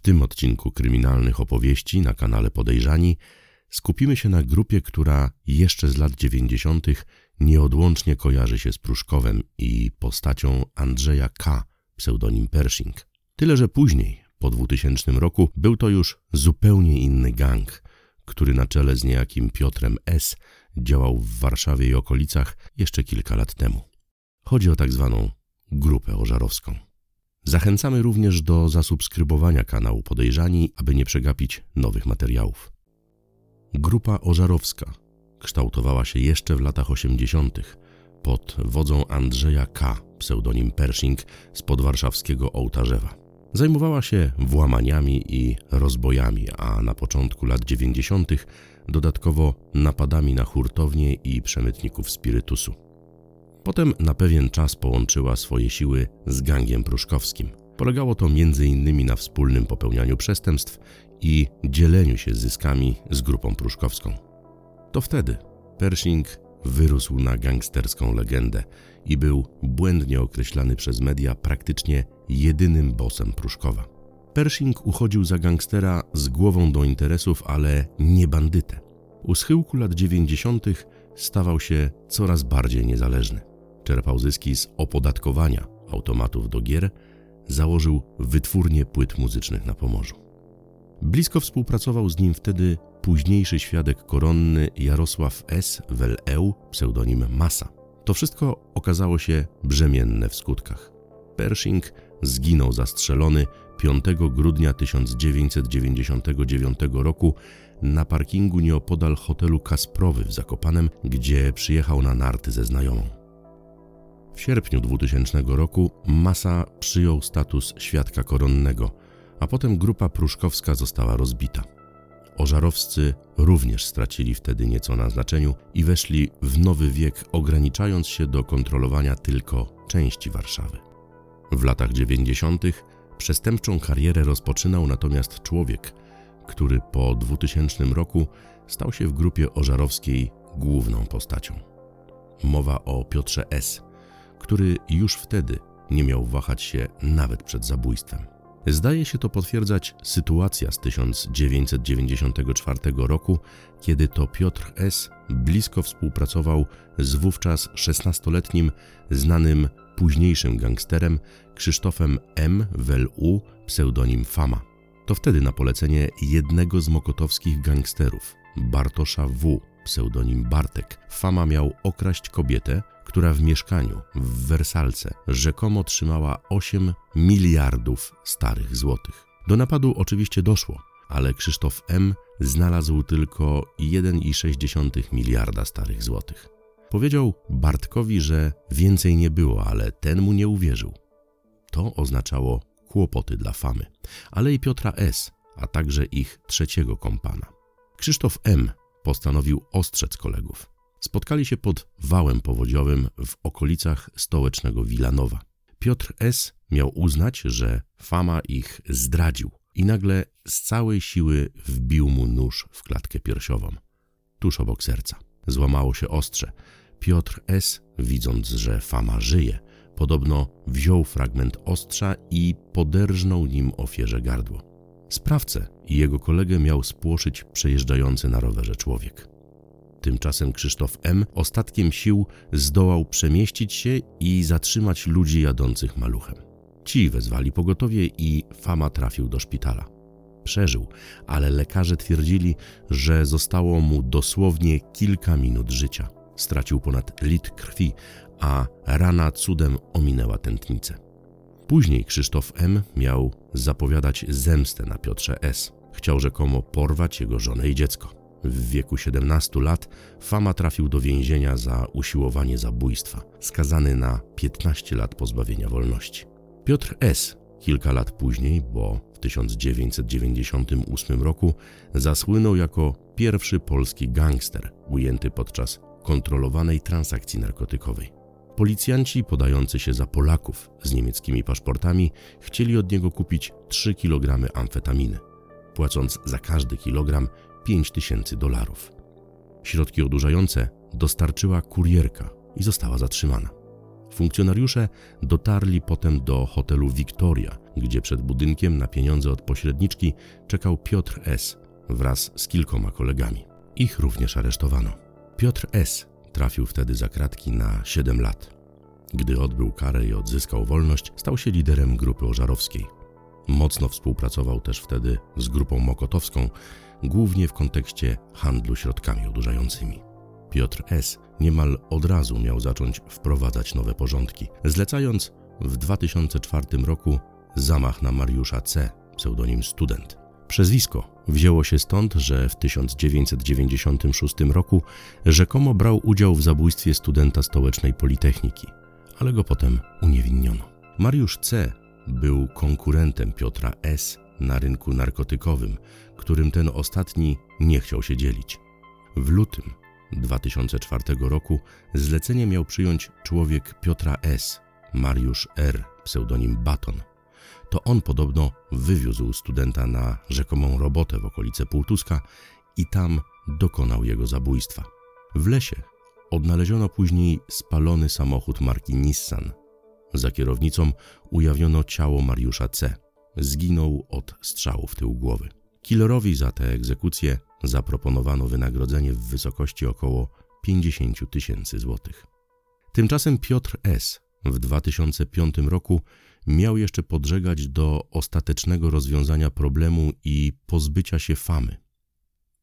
W tym odcinku kryminalnych opowieści na kanale Podejrzani skupimy się na grupie, która jeszcze z lat 90. nieodłącznie kojarzy się z Pruszkowem i postacią Andrzeja K., pseudonim Pershing. Tyle, że później, po 2000 roku, był to już zupełnie inny gang, który na czele z niejakim Piotrem S. działał w Warszawie i okolicach jeszcze kilka lat temu. Chodzi o tak zwaną grupę ożarowską. Zachęcamy również do zasubskrybowania kanału Podejrzani, aby nie przegapić nowych materiałów. Grupa ożarowska kształtowała się jeszcze w latach 80. pod wodzą Andrzeja K., pseudonim Pershing, z podwarszawskiego Ołtarzewa. Zajmowała się włamaniami i rozbojami, a na początku lat 90. dodatkowo napadami na hurtownie i przemytników spirytusu. Potem na pewien czas połączyła swoje siły z gangiem pruszkowskim. Polegało to m.in. na wspólnym popełnianiu przestępstw i dzieleniu się zyskami z grupą pruszkowską. To wtedy Pershing wyrósł na gangsterską legendę i był błędnie określany przez media praktycznie jedynym bosem Pruszkowa. Pershing uchodził za gangstera z głową do interesów, ale nie bandytę. U schyłku lat 90. stawał się coraz bardziej niezależny. Czerpał zyski z opodatkowania automatów do gier, założył wytwórnię płyt muzycznych na Pomorzu. Blisko współpracował z nim wtedy późniejszy świadek koronny Jarosław S. Weleu, pseudonim Masa. To wszystko okazało się brzemienne w skutkach. Pershing zginął zastrzelony 5 grudnia 1999 roku na parkingu nieopodal hotelu Kasprowy w Zakopanem, gdzie przyjechał na narty ze znajomą. W sierpniu 2000 roku Masa przyjął status świadka koronnego, a potem grupa pruszkowska została rozbita. Ożarowscy również stracili wtedy nieco na znaczeniu i weszli w nowy wiek, ograniczając się do kontrolowania tylko części Warszawy. W latach 90. przestępczą karierę rozpoczynał natomiast człowiek, który po 2000 roku stał się w grupie ożarowskiej główną postacią. Mowa o Piotrze S., który już wtedy nie miał wahać się nawet przed zabójstwem. Zdaje się to potwierdzać sytuacja z 1994 roku, kiedy to Piotr S. blisko współpracował z wówczas 16-letnim, znanym późniejszym gangsterem Krzysztofem M. U, pseudonim Fama. To wtedy na polecenie jednego z mokotowskich gangsterów, Bartosza W., pseudonim Bartek, Fama miał okraść kobietę, która w mieszkaniu w Wersalce rzekomo trzymała 8 miliardów starych złotych. Do napadu oczywiście doszło, ale Krzysztof M. znalazł tylko 1,6 miliarda starych złotych. Powiedział Bartkowi, że więcej nie było, ale ten mu nie uwierzył. To oznaczało kłopoty dla Famy, ale i Piotra S., a także ich trzeciego kompana. Krzysztof M. postanowił ostrzec kolegów. Spotkali się pod wałem powodziowym w okolicach stołecznego Wilanowa. Piotr S. miał uznać, że Fama ich zdradził i nagle z całej siły wbił mu nóż w klatkę piersiową, tuż obok serca. Złamało się ostrze. Piotr S., widząc, że Fama żyje, podobno wziął fragment ostrza i poderżnął nim ofierze gardło. Sprawcę i jego kolegę miał spłoszyć przejeżdżający na rowerze człowiek. Tymczasem Krzysztof M. ostatkiem sił zdołał przemieścić się i zatrzymać ludzi jadących maluchem. Ci wezwali pogotowie i Fama trafił do szpitala. Przeżył, ale lekarze twierdzili, że zostało mu dosłownie kilka minut życia. Stracił ponad litr krwi, a rana cudem ominęła tętnicę. Później Krzysztof M. miał zapowiadać zemstę na Piotrze S. Chciał rzekomo porwać jego żonę i dziecko. W wieku 17 lat Fama trafił do więzienia za usiłowanie zabójstwa, skazany na 15 lat pozbawienia wolności. Piotr S. kilka lat później, bo w 1998 roku, zasłynął jako pierwszy polski gangster ujęty podczas kontrolowanej transakcji narkotykowej. Policjanci podający się za Polaków z niemieckimi paszportami chcieli od niego kupić 3 kg amfetaminy, płacąc za każdy kilogram 5 tysięcy dolarów. Środki odurzające dostarczyła kurierka i została zatrzymana. Funkcjonariusze dotarli potem do hotelu Victoria, gdzie przed budynkiem na pieniądze od pośredniczki czekał Piotr S. wraz z kilkoma kolegami. Ich również aresztowano. Piotr S. trafił wtedy za kratki na 7 lat. Gdy odbył karę i odzyskał wolność, stał się liderem grupy ożarowskiej. Mocno współpracował też wtedy z grupą mokotowską, głównie w kontekście handlu środkami odurzającymi. Piotr S. niemal od razu miał zacząć wprowadzać nowe porządki, zlecając w 2004 roku zamach na Mariusza C., pseudonim Student. Przezwisko wzięło się stąd, że w 1996 roku rzekomo brał udział w zabójstwie studenta stołecznej Politechniki, ale go potem uniewinniono. Mariusz C. był konkurentem Piotra S. na rynku narkotykowym, którym ten ostatni nie chciał się dzielić. W lutym 2004 roku zlecenie miał przyjąć człowiek Piotra S., Mariusz R., pseudonim Baton. To on podobno wywiózł studenta na rzekomą robotę w okolice Półtuska i tam dokonał jego zabójstwa. W lesie odnaleziono później spalony samochód marki Nissan. Za kierownicą ujawniono ciało Mariusza C. Zginął od strzału w tył głowy. Killerowi za tę egzekucję zaproponowano wynagrodzenie w wysokości około 50 tysięcy złotych. Tymczasem Piotr S. w 2005 roku miał jeszcze podżegać do ostatecznego rozwiązania problemu i pozbycia się famy.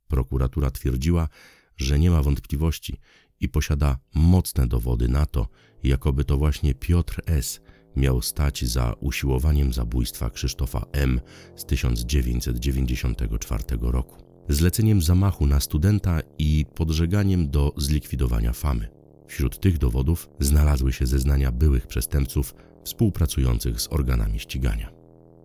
Prokuratura twierdziła, że nie ma wątpliwości i posiada mocne dowody na to, jakoby to właśnie Piotr S. miał stać za usiłowaniem zabójstwa Krzysztofa M. z 1994 roku, zleceniem zamachu na studenta i podżeganiem do zlikwidowania famy. Wśród tych dowodów znalazły się zeznania byłych przestępców współpracujących z organami ścigania.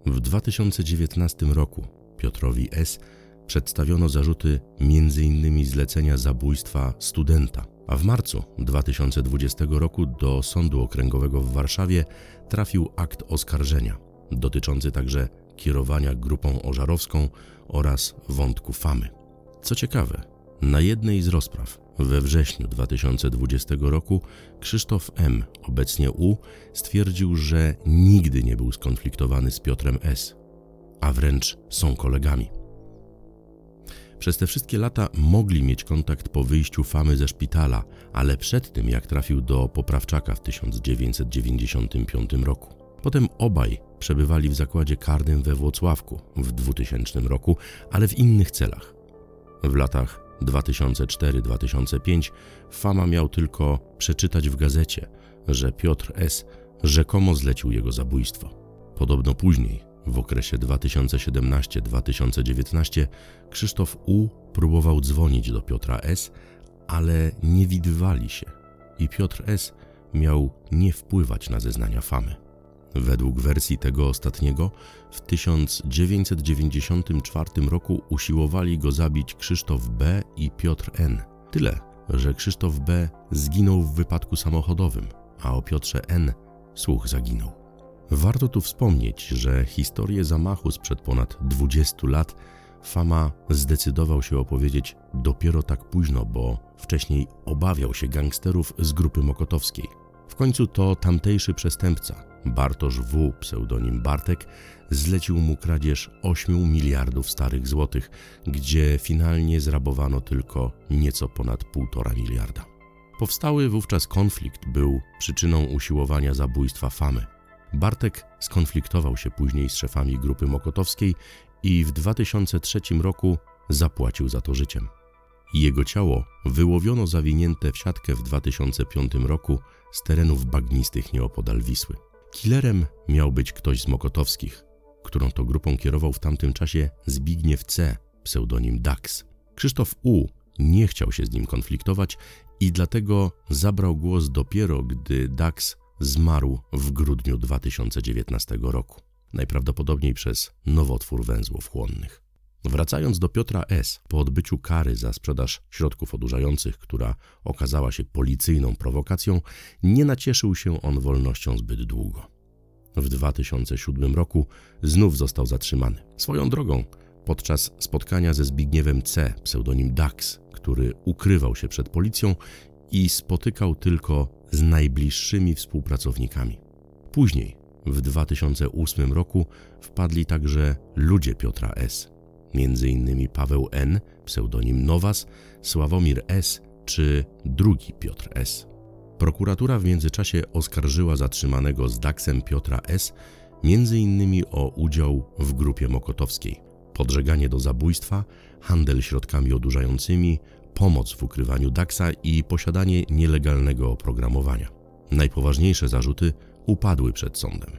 W 2019 roku Piotrowi S. przedstawiono zarzuty m.in. zlecenia zabójstwa studenta, a w marcu 2020 roku do Sądu Okręgowego w Warszawie trafił akt oskarżenia, dotyczący także kierowania grupą ożarowską oraz wątku famy. Co ciekawe, na jednej z rozpraw we wrześniu 2020 roku Krzysztof M., obecnie U, stwierdził, że nigdy nie był skonfliktowany z Piotrem S., a wręcz są kolegami. Przez te wszystkie lata mogli mieć kontakt po wyjściu Famy ze szpitala, ale przed tym jak trafił do Poprawczaka w 1995 roku. Potem obaj przebywali w zakładzie karnym we Włocławku w 2000 roku, ale w innych celach. W latach 2004-2005 Fama miał tylko przeczytać w gazecie, że Piotr S. rzekomo zlecił jego zabójstwo. Podobno później, w okresie 2017-2019, Krzysztof U. próbował dzwonić do Piotra S., ale nie widywali się i Piotr S. miał nie wpływać na zeznania Famy. Według wersji tego ostatniego, w 1994 roku usiłowali go zabić Krzysztof B. i Piotr N. Tyle, że Krzysztof B. zginął w wypadku samochodowym, a o Piotrze N. słuch zaginął. Warto tu wspomnieć, że historię zamachu sprzed ponad 20 lat Fama zdecydował się opowiedzieć dopiero tak późno, bo wcześniej obawiał się gangsterów z grupy mokotowskiej. W końcu to tamtejszy przestępca, Bartosz W., pseudonim Bartek, zlecił mu kradzież 8 miliardów starych złotych, gdzie finalnie zrabowano tylko nieco ponad 1,5 miliarda. Powstały wówczas konflikt był przyczyną usiłowania zabójstwa Famy. Bartek skonfliktował się później z szefami grupy mokotowskiej i w 2003 roku zapłacił za to życiem. Jego ciało wyłowiono zawinięte w siatkę w 2005 roku z terenów bagnistych nieopodal Wisły. Killerem miał być ktoś z Mokotowskich, którą to grupą kierował w tamtym czasie Zbigniew C., pseudonim Dax. Krzysztof U. nie chciał się z nim konfliktować i dlatego zabrał głos dopiero, gdy Dax zmarł w grudniu 2019 roku, najprawdopodobniej przez nowotwór węzłów chłonnych. Wracając do Piotra S., po odbyciu kary za sprzedaż środków odurzających, która okazała się policyjną prowokacją, nie nacieszył się on wolnością zbyt długo. W 2007 roku znów został zatrzymany. Swoją drogą, podczas spotkania ze Zbigniewem C., pseudonim Dax, który ukrywał się przed policją i spotykał tylko z najbliższymi współpracownikami. Później, w 2008 roku wpadli także ludzie Piotra S., m.in. Paweł N., pseudonim Nowas, Sławomir S. czy drugi Piotr S. Prokuratura w międzyczasie oskarżyła zatrzymanego z Daksem Piotra S. m.in. o udział w grupie mokotowskiej, podżeganie do zabójstwa, handel środkami odurzającymi, pomoc w ukrywaniu Daxa i posiadanie nielegalnego oprogramowania. Najpoważniejsze zarzuty upadły przed sądem,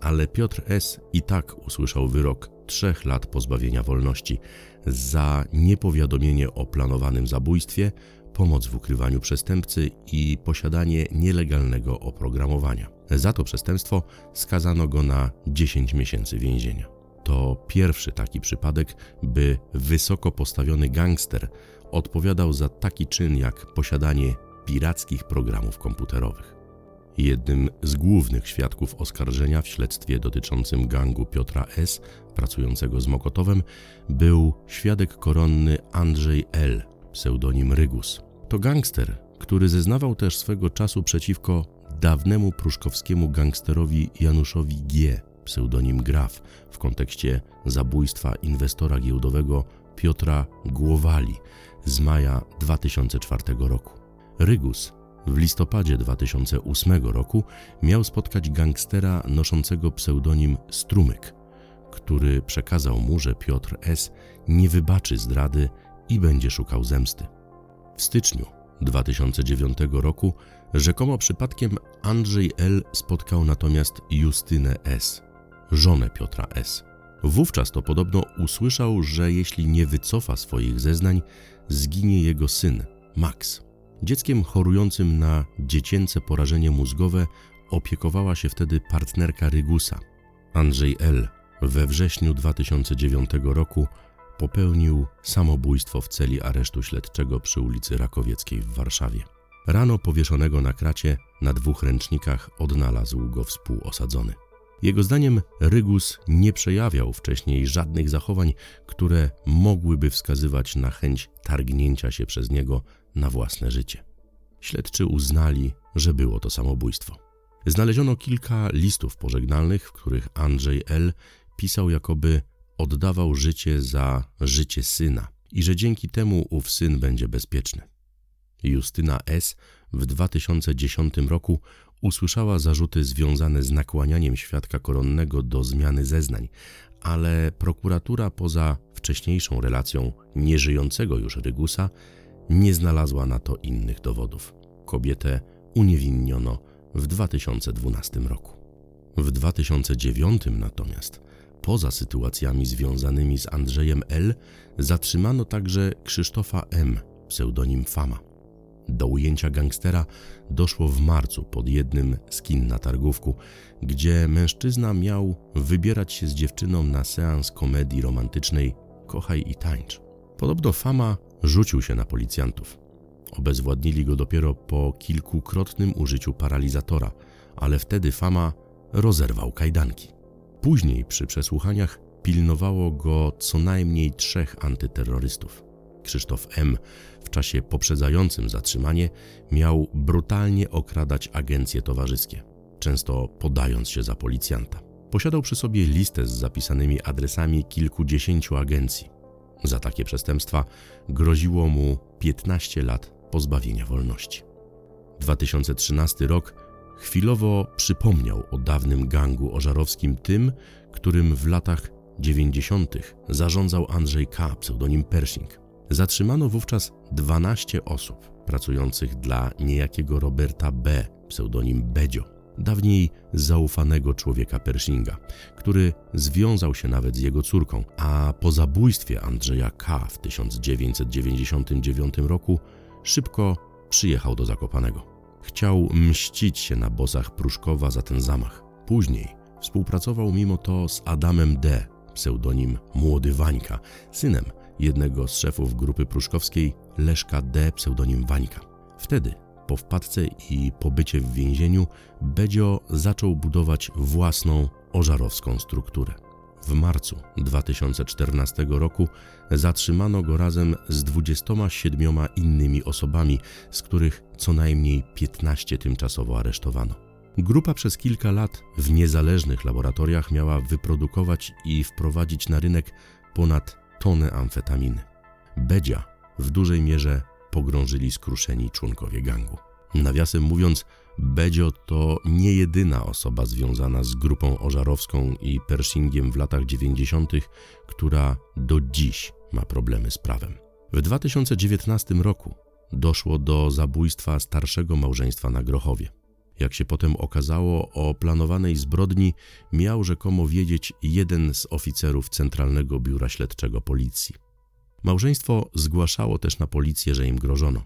ale Piotr S. i tak usłyszał wyrok trzech lat pozbawienia wolności za niepowiadomienie o planowanym zabójstwie, pomoc w ukrywaniu przestępcy i posiadanie nielegalnego oprogramowania. Za to przestępstwo skazano go na 10 miesięcy więzienia. To pierwszy taki przypadek, by wysoko postawiony gangster odpowiadał za taki czyn jak posiadanie pirackich programów komputerowych. Jednym z głównych świadków oskarżenia w śledztwie dotyczącym gangu Piotra S., pracującego z Mokotowem, był świadek koronny Andrzej L., pseudonim Rygus. To gangster, który zeznawał też swego czasu przeciwko dawnemu pruszkowskiemu gangsterowi Januszowi G., pseudonim Graf, w kontekście zabójstwa inwestora giełdowego Piotra Głowali z maja 2004 roku. Rygus w listopadzie 2008 roku miał spotkać gangstera noszącego pseudonim Strumyk, który przekazał mu, że Piotr S. nie wybaczy zdrady i będzie szukał zemsty. W styczniu 2009 roku rzekomo przypadkiem Andrzej L. spotkał natomiast Justynę S., żonę Piotra S. Wówczas to podobno usłyszał, że jeśli nie wycofa swoich zeznań, zginie jego syn, Max. Dzieckiem chorującym na dziecięce porażenie mózgowe opiekowała się wtedy partnerka Rygusa. Andrzej L. we wrześniu 2009 roku popełnił samobójstwo w celi aresztu śledczego przy ulicy Rakowieckiej w Warszawie. Rano powieszonego na kracie na dwóch ręcznikach odnalazł go współosadzony. Jego zdaniem Rygus nie przejawiał wcześniej żadnych zachowań, które mogłyby wskazywać na chęć targnięcia się przez niego na własne życie. Śledczy uznali, że było to samobójstwo. Znaleziono kilka listów pożegnalnych, w których Andrzej L. pisał, jakoby oddawał życie za życie syna i że dzięki temu ów syn będzie bezpieczny. Justyna S. w 2010 roku usłyszała zarzuty związane z nakłanianiem świadka koronnego do zmiany zeznań, ale prokuratura poza wcześniejszą relacją nieżyjącego już Rygusa nie znalazła na to innych dowodów. Kobietę uniewinniono w 2012 roku. W 2009 natomiast, poza sytuacjami związanymi z Andrzejem L., zatrzymano także Krzysztofa M., pseudonim Fama. Do ujęcia gangstera doszło w marcu pod jednym z kin na targówku, gdzie mężczyzna miał wybierać się z dziewczyną na seans komedii romantycznej Kochaj i tańcz. Podobno Fama rzucił się na policjantów. Obezwładnili go dopiero po kilkukrotnym użyciu paralizatora, ale wtedy Fama rozerwał kajdanki. Później przy przesłuchaniach pilnowało go co najmniej trzech antyterrorystów. Krzysztof M. w czasie poprzedzającym zatrzymanie miał brutalnie okradać agencje towarzyskie, często podając się za policjanta. Posiadał przy sobie listę z zapisanymi adresami kilkudziesięciu agencji. Za takie przestępstwa groziło mu 15 lat pozbawienia wolności. 2013 rok chwilowo przypomniał o dawnym gangu ożarowskim tym, którym w latach 90. zarządzał Andrzej K., pseudonim Pershing. Zatrzymano wówczas 12 osób pracujących dla niejakiego Roberta B., pseudonim Bedzio, dawniej zaufanego człowieka Pershinga, który związał się nawet z jego córką, a po zabójstwie Andrzeja K. w 1999 roku szybko przyjechał do Zakopanego. Chciał mścić się na bosach Pruszkowa za ten zamach. Później współpracował mimo to z Adamem D., pseudonim Młody Wańka, synem jednego z szefów grupy pruszkowskiej, Leszka D., pseudonim Wańka. Wtedy, po wpadce i pobycie w więzieniu, Bedzio zaczął budować własną ożarowską strukturę. W marcu 2014 roku zatrzymano go razem z 27 innymi osobami, z których co najmniej 15 tymczasowo aresztowano. Grupa przez kilka lat w niezależnych laboratoriach miała wyprodukować i wprowadzić na rynek ponad tonę amfetaminy. Bedzia w dużej mierze pogrążyli skruszeni członkowie gangu. Nawiasem mówiąc, Bedzio to nie jedyna osoba związana z grupą ożarowską i Pershingiem w latach 90., która do dziś ma problemy z prawem. W 2019 roku doszło do zabójstwa starszego małżeństwa na Grochowie. Jak się potem okazało, o planowanej zbrodni miał rzekomo wiedzieć jeden z oficerów Centralnego Biura Śledczego Policji. Małżeństwo zgłaszało też na policję, że im grożono.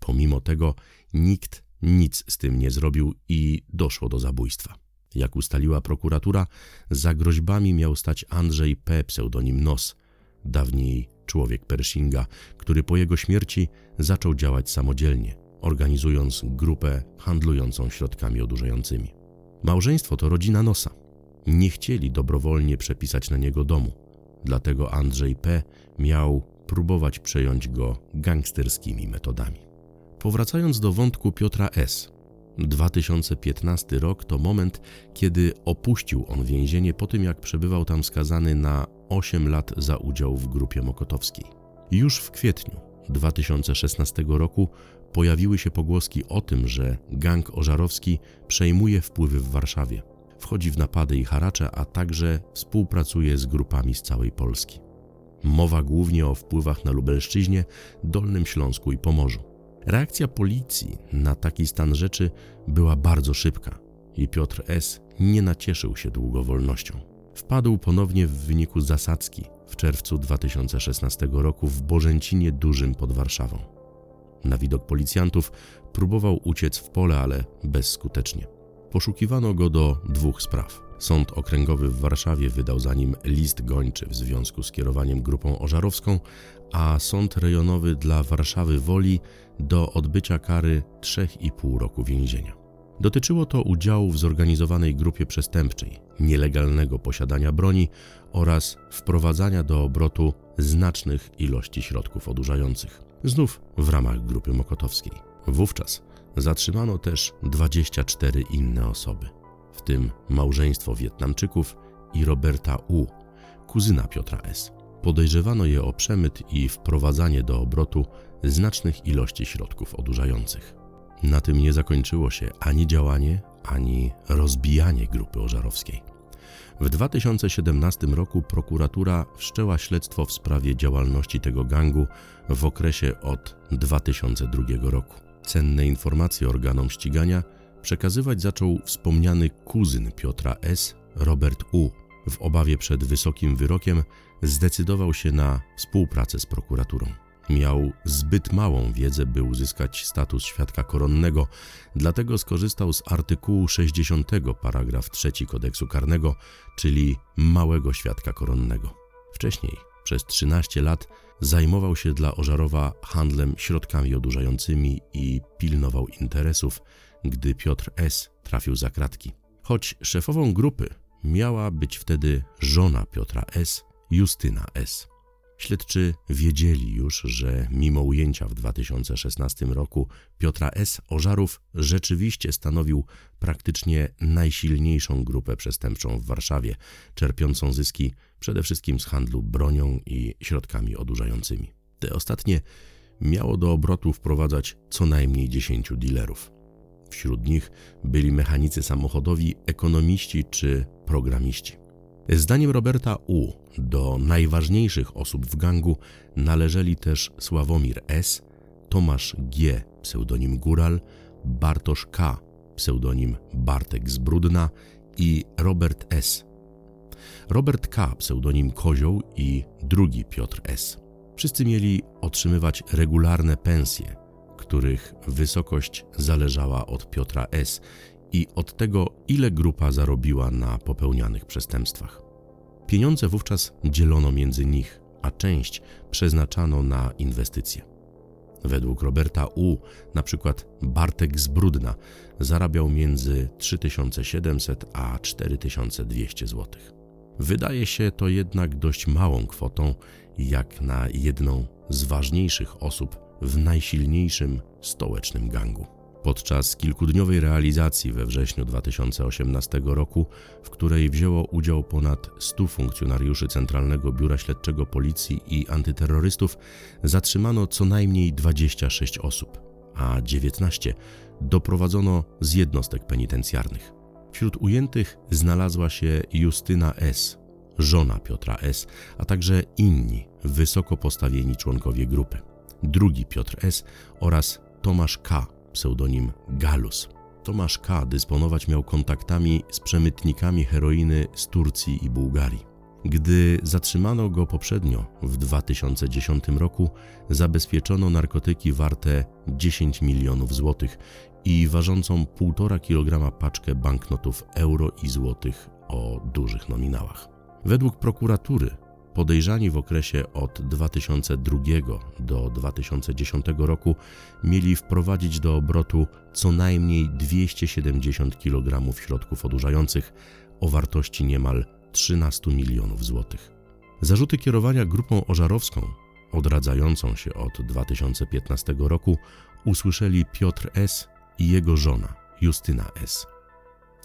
Pomimo tego nikt nic z tym nie zrobił i doszło do zabójstwa. Jak ustaliła prokuratura, za groźbami miał stać Andrzej P., pseudonim Nos, dawniej człowiek Pershinga, który po jego śmierci zaczął działać samodzielnie, organizując grupę handlującą środkami odurzającymi. Małżeństwo to rodzina Nosa. Nie chcieli dobrowolnie przepisać na niego domu, dlatego Andrzej P. miał próbować przejąć go gangsterskimi metodami. Powracając do wątku Piotra S. 2015 rok to moment, kiedy opuścił on więzienie po tym, jak przebywał tam skazany na 8 lat za udział w grupie mokotowskiej. Już w kwietniu 2016 roku pojawiły się pogłoski o tym, że gang ożarowski przejmuje wpływy w Warszawie, wchodzi w napady i haracze, a także współpracuje z grupami z całej Polski. Mowa głównie o wpływach na Lubelszczyźnie, Dolnym Śląsku i Pomorzu. Reakcja policji na taki stan rzeczy była bardzo szybka i Piotr S. nie nacieszył się długo wolnością. Wpadł ponownie w wyniku zasadzki w czerwcu 2016 roku w Bożęcinie Dużym pod Warszawą. Na widok policjantów próbował uciec w pole, ale bezskutecznie. Poszukiwano go do dwóch spraw. Sąd Okręgowy w Warszawie wydał za nim list gończy w związku z kierowaniem grupą ożarowską, a Sąd Rejonowy dla Warszawy Woli do odbycia kary 3,5 roku więzienia. Dotyczyło to udziału w zorganizowanej grupie przestępczej, nielegalnego posiadania broni oraz wprowadzania do obrotu znacznych ilości środków odurzających, znów w ramach grupy mokotowskiej. Wówczas zatrzymano też 24 inne osoby, w tym małżeństwo Wietnamczyków i Roberta U., kuzyna Piotra S. Podejrzewano je o przemyt i wprowadzanie do obrotu znacznych ilości środków odurzających. Na tym nie zakończyło się ani działanie, ani rozbijanie grupy ożarowskiej. W 2017 roku prokuratura wszczęła śledztwo w sprawie działalności tego gangu w okresie od 2002 roku. Cenne informacje organom ścigania przekazywać zaczął wspomniany kuzyn Piotra S., Robert U. W obawie przed wysokim wyrokiem zdecydował się na współpracę z prokuraturą. Miał zbyt małą wiedzę, by uzyskać status świadka koronnego, dlatego skorzystał z artykułu 60 paragraf 3 kodeksu karnego, czyli małego świadka koronnego. Wcześniej, przez 13 lat, zajmował się dla Ożarowa handlem środkami odurzającymi i pilnował interesów, gdy Piotr S. trafił za kratki. Choć szefową grupy miała być wtedy żona Piotra S., Justyna S. Śledczy wiedzieli już, że mimo ujęcia w 2016 roku Piotra S. Ożarów rzeczywiście stanowił praktycznie najsilniejszą grupę przestępczą w Warszawie, czerpiącą zyski przede wszystkim z handlu bronią i środkami odurzającymi. Te ostatnie miało do obrotu wprowadzać co najmniej 10 dealerów. Wśród nich byli mechanicy samochodowi, ekonomiści czy programiści. Zdaniem Roberta U. do najważniejszych osób w gangu należeli też Sławomir S., Tomasz G., pseudonim Góral, Bartosz K., pseudonim Bartek z Brudna i Robert S. Robert K., pseudonim Kozioł i drugi Piotr S. Wszyscy mieli otrzymywać regularne pensje, których wysokość zależała od Piotra S i od tego, ile grupa zarobiła na popełnianych przestępstwach. Pieniądze wówczas dzielono między nich, a część przeznaczano na inwestycje. Według Roberta U., na przykład Bartek z Brudna zarabiał między 3700 a 4200 zł. Wydaje się to jednak dość małą kwotą, jak na jedną z ważniejszych osób w najsilniejszym stołecznym gangu. Podczas kilkudniowej realizacji we wrześniu 2018 roku, w której wzięło udział ponad 100 funkcjonariuszy Centralnego Biura Śledczego Policji i antyterrorystów, zatrzymano co najmniej 26 osób, a 19 doprowadzono z jednostek penitencjarnych. Wśród ujętych znalazła się Justyna S., żona Piotra S., a także inni wysoko postawieni członkowie grupy. Drugi Piotr S. oraz Tomasz K., pseudonim Galus. Tomasz K. dysponować miał kontaktami z przemytnikami heroiny z Turcji i Bułgarii. Gdy zatrzymano go poprzednio, w 2010 roku, zabezpieczono narkotyki warte 10 milionów złotych i ważącą 1,5 kg paczkę banknotów euro i złotych o dużych nominałach. Według prokuratury podejrzani w okresie od 2002 do 2010 roku mieli wprowadzić do obrotu co najmniej 270 kg środków odurzających o wartości niemal 13 milionów złotych. Zarzuty kierowania grupą ożarowską, odradzającą się od 2015 roku, usłyszeli Piotr S. i jego żona Justyna S.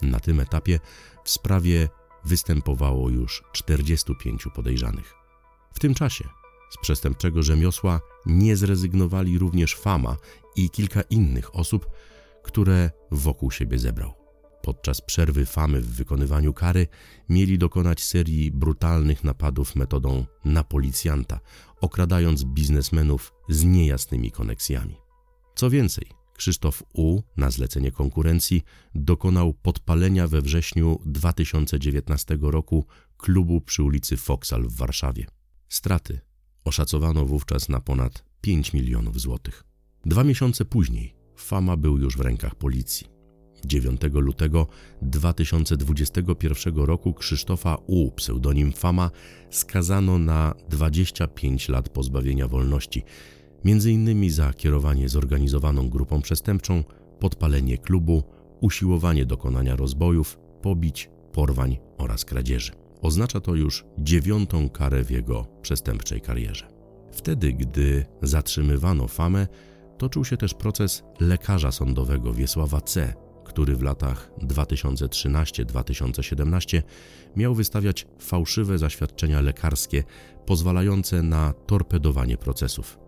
Na tym etapie w sprawie występowało już 45 podejrzanych. W tym czasie z przestępczego rzemiosła nie zrezygnowali również Fama i kilka innych osób, które wokół siebie zebrał. Podczas przerwy Famy w wykonywaniu kary mieli dokonać serii brutalnych napadów metodą na policjanta, okradając biznesmenów z niejasnymi koneksjami. Co więcej, Krzysztof U. na zlecenie konkurencji dokonał podpalenia we wrześniu 2019 roku klubu przy ulicy Foksal w Warszawie. Straty oszacowano wówczas na ponad 5 milionów złotych. Dwa miesiące później Fama był już w rękach policji. 9 lutego 2021 roku Krzysztofa U, pseudonim Fama, skazano na 25 lat pozbawienia wolności między innymi za kierowanie zorganizowaną grupą przestępczą, podpalenie klubu, usiłowanie dokonania rozbojów, pobić, porwań oraz kradzieży. Oznacza to już dziewiątą karę w jego przestępczej karierze. Wtedy, gdy zatrzymywano Famę, toczył się też proces lekarza sądowego Wiesława C., który w latach 2013-2017 miał wystawiać fałszywe zaświadczenia lekarskie pozwalające na torpedowanie procesów.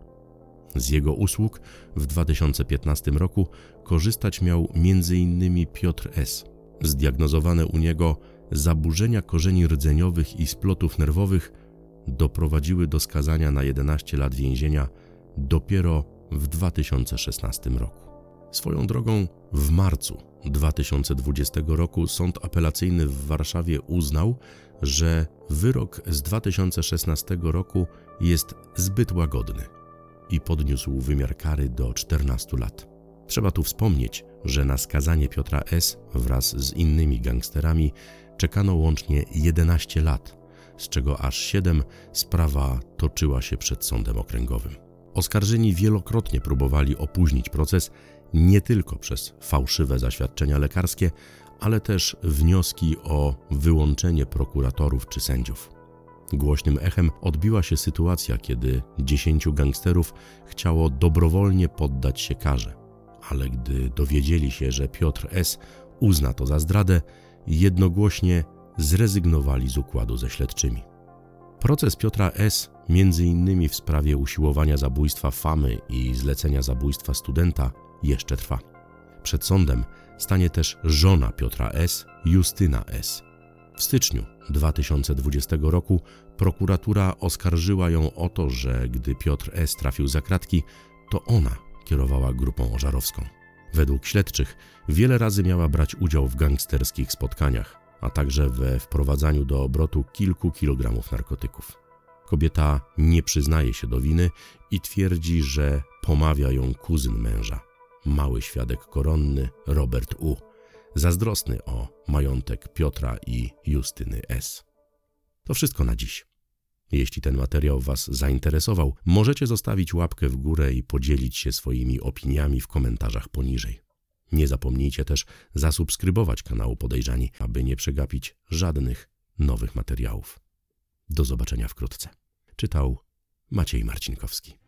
Z jego usług w 2015 roku korzystać miał m.in. Piotr S. Zdiagnozowane u niego zaburzenia korzeni rdzeniowych i splotów nerwowych doprowadziły do skazania na 11 lat więzienia dopiero w 2016 roku. Swoją drogą w marcu 2020 roku Sąd Apelacyjny w Warszawie uznał, że wyrok z 2016 roku jest zbyt łagodny i podniósł wymiar kary do 14 lat. Trzeba tu wspomnieć, że na skazanie Piotra S. wraz z innymi gangsterami czekano łącznie 11 lat, z czego aż 7 sprawa toczyła się przed sądem okręgowym. Oskarżeni wielokrotnie próbowali opóźnić proces nie tylko przez fałszywe zaświadczenia lekarskie, ale też wnioski o wyłączenie prokuratorów czy sędziów. Głośnym echem odbiła się sytuacja, kiedy dziesięciu gangsterów chciało dobrowolnie poddać się karze, ale gdy dowiedzieli się, że Piotr S. uzna to za zdradę, jednogłośnie zrezygnowali z układu ze śledczymi. Proces Piotra S., między innymi w sprawie usiłowania zabójstwa Famy i zlecenia zabójstwa studenta, jeszcze trwa. Przed sądem stanie też żona Piotra S., Justyna S., w styczniu 2020 roku prokuratura oskarżyła ją o to, że gdy Piotr S. trafił za kratki, to ona kierowała grupą ożarowską. Według śledczych wiele razy miała brać udział w gangsterskich spotkaniach, a także we wprowadzaniu do obrotu kilku kilogramów narkotyków. Kobieta nie przyznaje się do winy i twierdzi, że pomawia ją kuzyn męża, mały świadek koronny Robert U zazdrosny o majątek Piotra i Justyny S. To wszystko na dziś. Jeśli ten materiał Was zainteresował, możecie zostawić łapkę w górę i podzielić się swoimi opiniami w komentarzach poniżej. Nie zapomnijcie też zasubskrybować kanału Podejrzani, aby nie przegapić żadnych nowych materiałów. Do zobaczenia wkrótce. Czytał Maciej Marcinkowski.